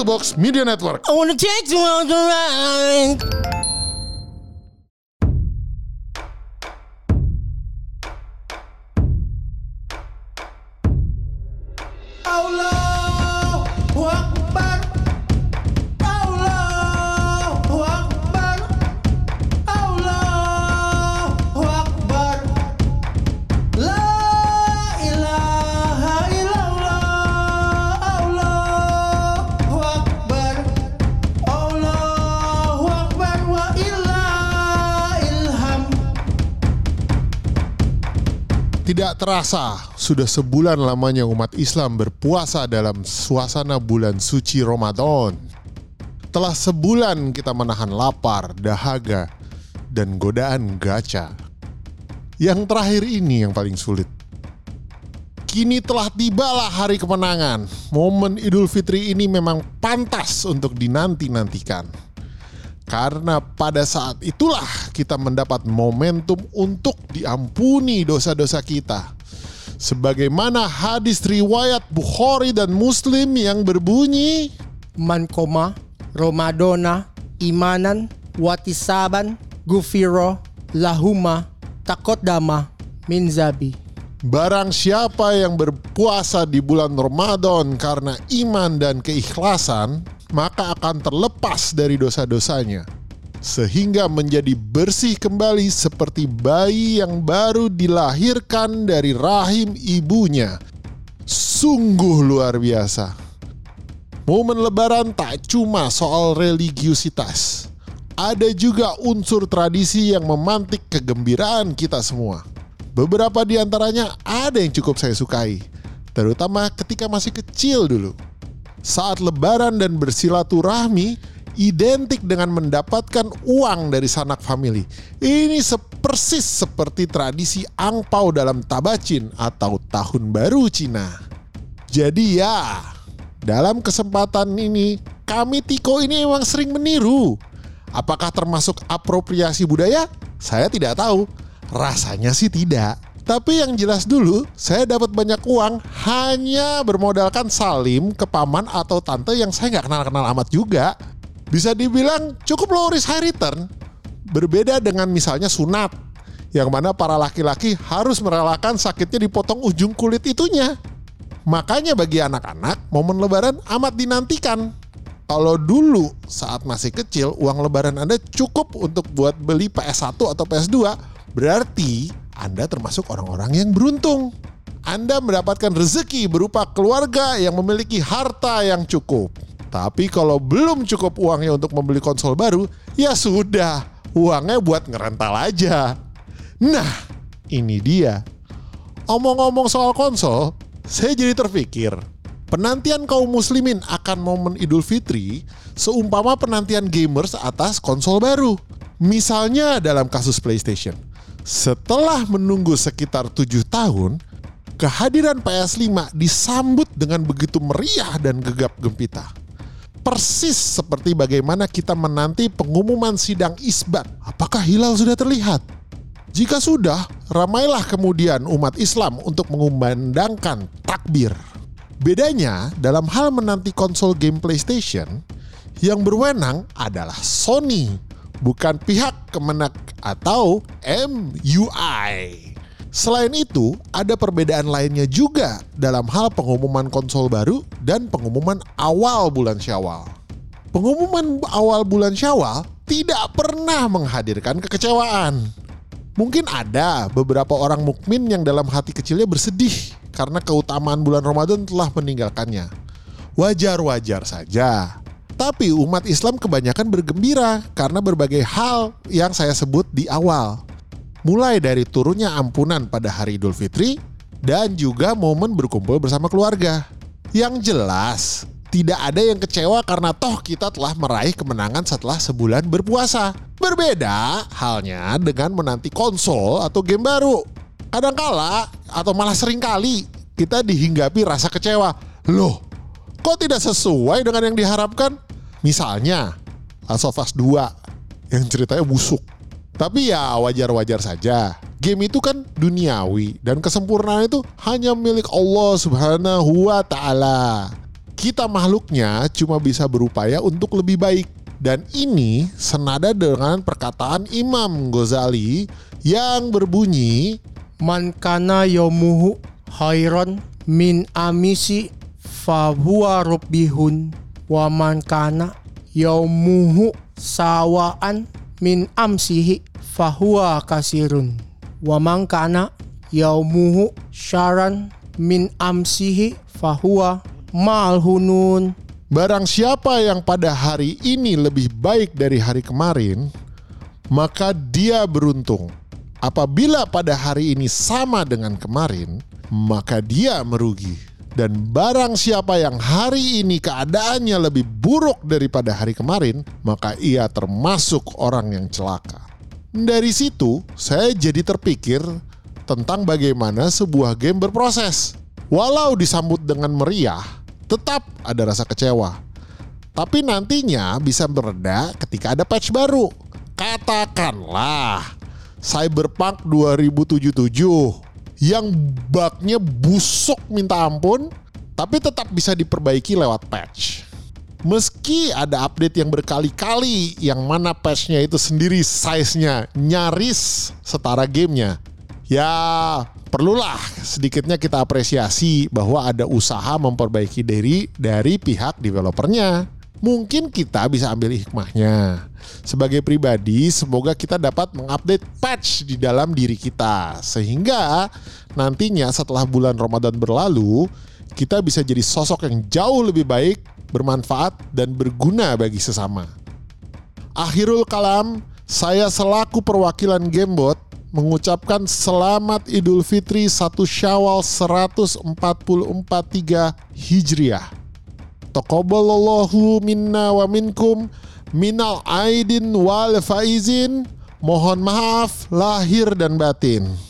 to Box Media Network. I wanna take you on the ride. Allahu Tidak terasa, sudah sebulan lamanya umat Islam berpuasa dalam suasana bulan suci Ramadan. Telah sebulan kita menahan lapar, dahaga, dan godaan gacha. Yang terakhir ini yang paling sulit. Kini telah tibalah hari kemenangan. Momen Idul Fitri ini memang pantas untuk dinanti-nantikan. Karena pada saat itulah kita mendapat momentum untuk diampuni dosa-dosa kita. Sebagaimana hadis riwayat Bukhari dan Muslim yang berbunyi, Man koma Romadona imanan watisaban gufiro lahuma takot dama min zabi. Barang siapa yang berpuasa di bulan Ramadan karena iman dan keikhlasan, maka akan terlepas dari dosa-dosanya. Sehingga menjadi bersih kembali seperti bayi yang baru dilahirkan dari rahim ibunya. Sungguh luar biasa. Momen lebaran tak cuma soal religiusitas. Ada juga unsur tradisi yang memantik kegembiraan kita semua. Beberapa di antaranya ada yang cukup saya sukai, terutama ketika masih kecil dulu. Saat lebaran dan bersilaturahmi identik dengan mendapatkan uang dari sanak famili. Ini sepersis seperti tradisi angpau dalam tabacin atau tahun baru Cina. Jadi ya, dalam kesempatan ini kami Tiko ini emang sering meniru. Apakah termasuk apropriasi budaya? Saya tidak tahu. Rasanya sih tidak. Tapi yang jelas dulu, saya dapat banyak uang hanya bermodalkan salim ke paman atau tante yang saya nggak kenal-kenal amat juga. Bisa dibilang cukup low risk high return. Berbeda dengan misalnya sunat, yang mana para laki-laki harus merelakan sakitnya dipotong ujung kulit itunya. Makanya bagi anak-anak, momen lebaran amat dinantikan. Kalau dulu saat masih kecil uang lebaran Anda cukup untuk buat beli PS1 atau PS2, berarti Anda termasuk orang-orang yang beruntung. Anda mendapatkan rezeki berupa keluarga yang memiliki harta yang cukup. Tapi kalau belum cukup uangnya untuk membeli konsol baru, ya sudah, uangnya buat ngerental aja. Nah, ini dia. Omong-omong soal konsol, saya jadi terpikir, penantian kaum muslimin akan momen Idul Fitri seumpama penantian gamers atas konsol baru. Misalnya dalam kasus PlayStation. Setelah menunggu sekitar 7 tahun, kehadiran PS5 disambut dengan begitu meriah dan gegap gempita. Persis seperti bagaimana kita menanti pengumuman sidang isbat. Apakah hilal sudah terlihat? Jika sudah, ramailah kemudian umat Islam untuk mengumandangkan takbir. Bedanya dalam hal menanti konsol game PlayStation, yang berwenang adalah Sony, bukan pihak Kemenak atau MUI. Selain itu, ada perbedaan lainnya juga dalam hal pengumuman konsol baru dan pengumuman awal bulan Syawal. Pengumuman awal bulan Syawal tidak pernah menghadirkan kekecewaan. Mungkin ada beberapa orang mukmin yang dalam hati kecilnya bersedih karena keutamaan bulan Ramadan telah meninggalkannya. Wajar-wajar saja. Tapi umat Islam kebanyakan bergembira karena berbagai hal yang saya sebut di awal. Mulai dari turunnya ampunan pada hari Idul Fitri dan juga momen berkumpul bersama keluarga. Yang jelas, tidak ada yang kecewa karena toh kita telah meraih kemenangan setelah sebulan berpuasa. Berbeda halnya dengan menanti konsol atau game baru. Kadangkala atau malah sering kali kita dihinggapi rasa kecewa. Loh, kok tidak sesuai dengan yang diharapkan? Misalnya, Last of Us 2 yang ceritanya busuk. Tapi ya wajar-wajar saja. Game itu kan duniawi dan kesempurnaan itu hanya milik Allah Subhanahu wa taala. kita makhluknya cuma bisa berupaya untuk lebih baik. Dan ini senada dengan perkataan Imam Ghazali yang berbunyi, Man kana yomuhu khairan min amisi fahuwa rabbihun wa man kana yomuhu sawaan min amsihi fahuwa kasirun wa man kana yaumuhu syaran min amsihi fahuwa malhunun Barang siapa yang pada hari ini lebih baik dari hari kemarin, maka dia beruntung. Apabila pada hari ini sama dengan kemarin, maka dia merugi. Dan barang siapa yang hari ini keadaannya lebih buruk daripada hari kemarin, maka ia termasuk orang yang celaka. Dari situ, saya jadi terpikir tentang bagaimana sebuah game berproses. Walau disambut dengan meriah, tetap ada rasa kecewa. Tapi nantinya bisa mereda ketika ada patch baru. Katakanlah Cyberpunk 2077 yang bugnya busuk minta ampun, tapi tetap bisa diperbaiki lewat patch. Meski ada update yang berkali-kali yang mana patchnya itu sendiri size-nya nyaris setara gamenya. Ya perlulah sedikitnya kita apresiasi bahwa ada usaha memperbaiki diri dari pihak developernya. Mungkin kita bisa ambil hikmahnya. Sebagai pribadi, semoga kita dapat mengupdate patch di dalam diri kita. Sehingga nantinya setelah bulan Ramadan berlalu, kita bisa jadi sosok yang jauh lebih baik, bermanfaat, dan berguna bagi sesama. Akhirul kalam, saya selaku perwakilan Gamebot mengucapkan selamat Idul Fitri 1 Syawal 1443 Hijriah. Taqabbalallahu minna wa minkum minal aidin wal faizin. Mohon maaf lahir dan batin.